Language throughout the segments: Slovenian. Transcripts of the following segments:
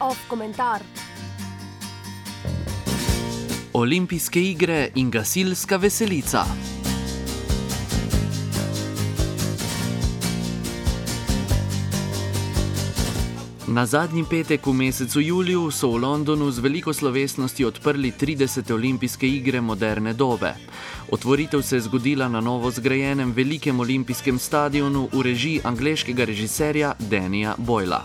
Off komentar. Olimpijske igre in gasilska veselica. Na zadnji petek v mesecu juliju so v Londonu z veliko slovesnosti odprli 30. olimpijske igre moderne dobe. Otvoritev se je zgodila na novo zgrajenem velikem olimpijskem stadionu v režiji angleškega režiserja Danija Boyla.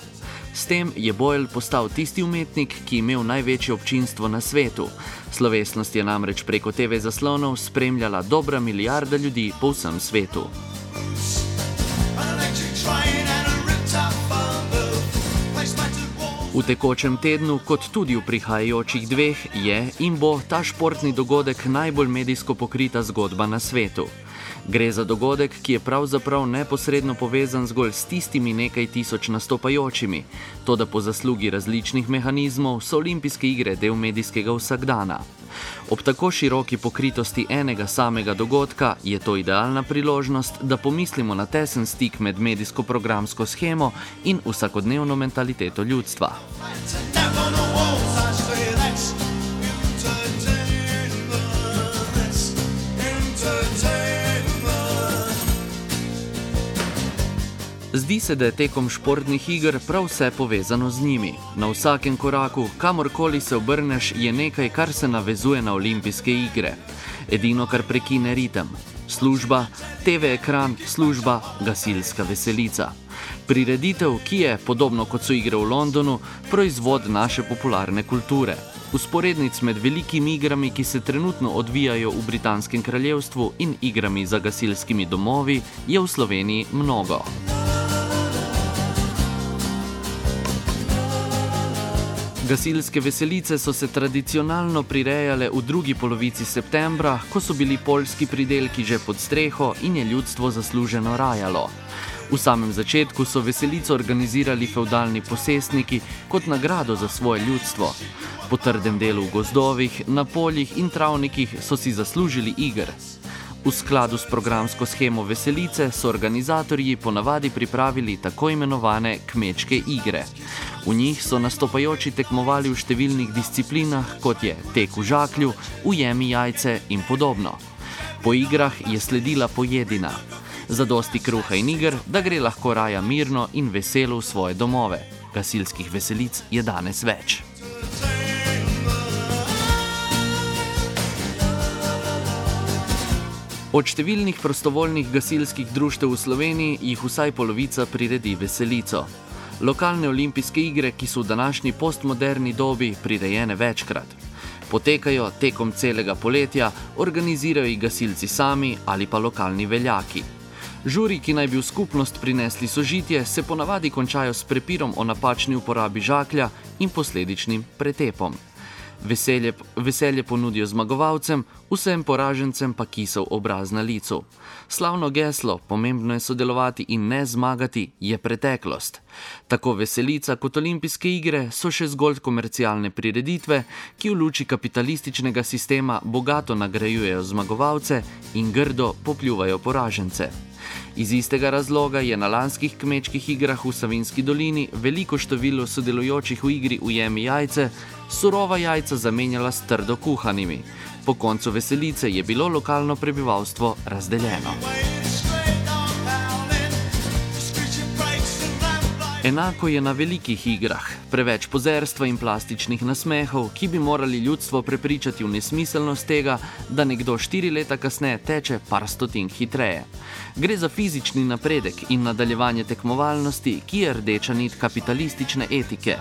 S tem je Boyle postal tisti umetnik, ki je imel največje občinstvo na svetu. Slovesnost je namreč preko TV zaslonov spremljala dobra milijarda ljudi po vsem svetu. V tekočem tednu, kot tudi v prihajajočih dveh, je in bo ta športni dogodek najbolj medijsko pokrita zgodba na svetu. Gre za dogodek, ki je pravzaprav neposredno povezan zgolj s tistimi nekaj tisoč nastopajočimi, to da po zaslugi različnih mehanizmov so olimpijske igre del medijskega vsakdana. Ob tako široki pokritosti enega samega dogodka je to idealna priložnost, da pomislimo na tesen stik med medijsko-programsko schemo in vsakodnevno mentaliteto ljudstva. Zdi se, da je tekom športnih iger prav vse povezano z njimi. Na vsakem koraku, kamorkoli se obrneš, je nekaj, kar se navezuje na olimpijske igre. Edino, kar prekine ritem. Služba, TV ekran, služba, gasilska veselica. Prireditev, ki je, podobno kot so igre v Londonu, proizvod naše popularne kulture. Usporednic med velikimi igrami, ki se trenutno odvijajo v Britanskem kraljestvu, in igrami za gasilskimi domovi, je v Sloveniji mnogo. Gasilske veselice so se tradicionalno prirejale v drugi polovici septembra, ko so bili polski pridelki že pod streho in je ljudstvo zasluženo rajalo. V samem začetku so veselico organizirali feudalni posestniki kot nagrado za svoje ljudstvo. Po trdem delu v gozdovih, na poljih in travnikih so si zaslužili igr. V skladu s programsko schemo veselice so organizatorji ponavadi pripravili tako imenovane kmečke igre. V njih so nastopajoči tekmovali v številnih disciplinah, kot je tek v žaklju, ujemi jajce in podobno. Po igrah je sledila pojedina. Za dosti kruha in igr, da gre lahko raja mirno in veselo v svoje domove. Gasilskih veselic je danes več. Od številnih prostovoljnih gasilskih društev v Sloveniji jih vsaj polovica priredi veselico. Lokalne olimpijske igre, ki so v današnji postmoderni dobi prirejene večkrat. Potekajo tekom celega poletja, organizirajo jih gasilci sami ali pa lokalni veljaki. Žuri, ki naj bi v skupnost prinesli sožitje, se ponavadi končajo s prepirom o napačni uporabi žaklja in posledičnim pretepom. Veselje, veselje ponudijo zmagovalcem, vsem poražencem pa kisel obraz na licu. Slavno geslo, pomembno je sodelovati in ne zmagati, je preteklost. Tako veselica kot olimpijske igre so še zgolj komercialne prireditve, ki v luči kapitalističnega sistema bogato nagrajujejo zmagovalce in grdo popljuvajo poražence. Iz istega razloga je na lanskih kmečkih igrah v Savinski dolini veliko število sodelujočih v igri Ujemi jajce, surova jajca zamenjala s trdo kuhanimi. Po koncu veselice je bilo lokalno prebivalstvo razdeljeno. Enako je na velikih igrah. Preveč pozerstva in plastičnih nasmehov, ki bi morali ljudstvo prepričati v nesmiselnost tega, da nekdo štiri leta kasneje teče par stotink hitreje. Gre za fizični napredek in nadaljevanje tekmovalnosti, ki je rdeča nit kapitalistične etike.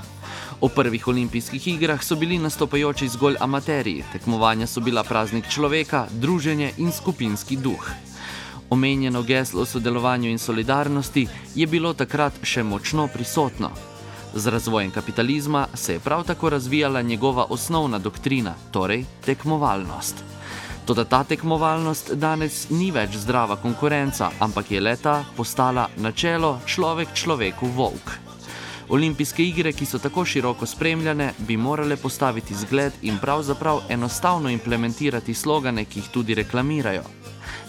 O prvih olimpijskih igrah so bili nastopajoči zgolj amateri, tekmovanja so bila praznik človeka, druženje in skupinski duh. Omenjeno geslo o sodelovanju in solidarnosti je bilo takrat še močno prisotno. Z razvojem kapitalizma se je prav tako razvijala njegova osnovna doktrina, torej tekmovalnost. Toda ta tekmovalnost danes ni več zdrava konkurenca, ampak je leta postala načelo človek človeku volk. Olimpijske igre, ki so tako široko spremljane, bi morale postaviti zgled in pravzaprav enostavno implementirati slogane, ki jih tudi reklamirajo.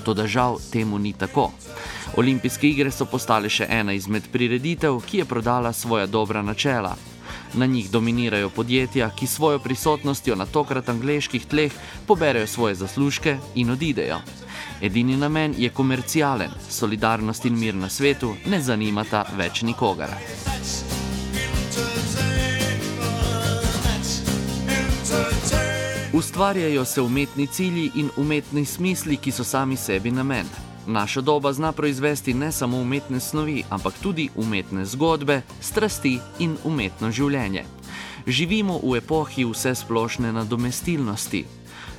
Toda žal temu ni tako. Olimpijske igre so postale še ena izmed prireditev, ki je prodala svoja dobra načela. Na njih dominirajo podjetja, ki svojo prisotnostjo na tokrat angliških tleh poberajo svoje zaslužke in odidejo. Edini namen je komercialen, solidarnost in mir na svetu ne zanimata več nikogar. Ustvarjajo se umetni cilji in umetni smisli, ki so sami sebi namen. Naša doba zna proizvesti ne samo umetne snovi, ampak tudi umetne zgodbe, strasti in umetno življenje. Živimo v epohi vse splošne nadomestilnosti.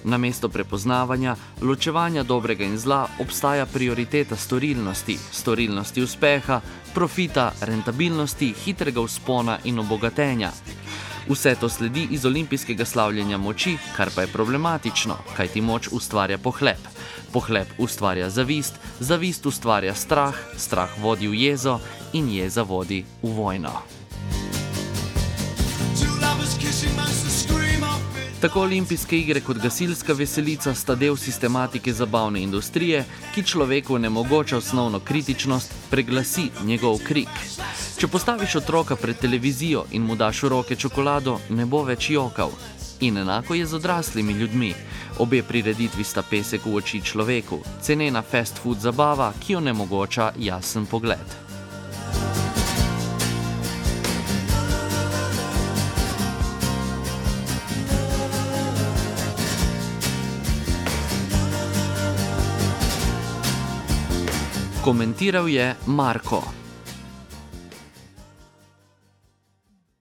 Namesto prepoznavanja, ločevanja dobrega in zla obstaja prioriteta storilnosti, storilnosti uspeha, profita, rentabilnosti, hitrega uspona in obogatenja. Vse to sledi iz olimpijskega slavljenja moči, kar pa je problematično, kajti moč ustvarja pohlep. Pohlep ustvarja zavist, zavist ustvarja strah, strah vodi v jezo in jeza vodi v vojno. Tako olimpijske igre kot gasilska veselica sta del sistematike zabavne industrije, ki človeku ne mogoče osnovno kritičnost, preglasi njegov krik. Če postaviš otroka pred televizijo in mu daš v roke čokolado, ne bo več jokal. In enako je z odraslimi ljudmi. Obe prireditvi sta pesek v oči človeku, cenena fast food zabava, ki jo ne mogoča jasen pogled. Komentiral je Marko.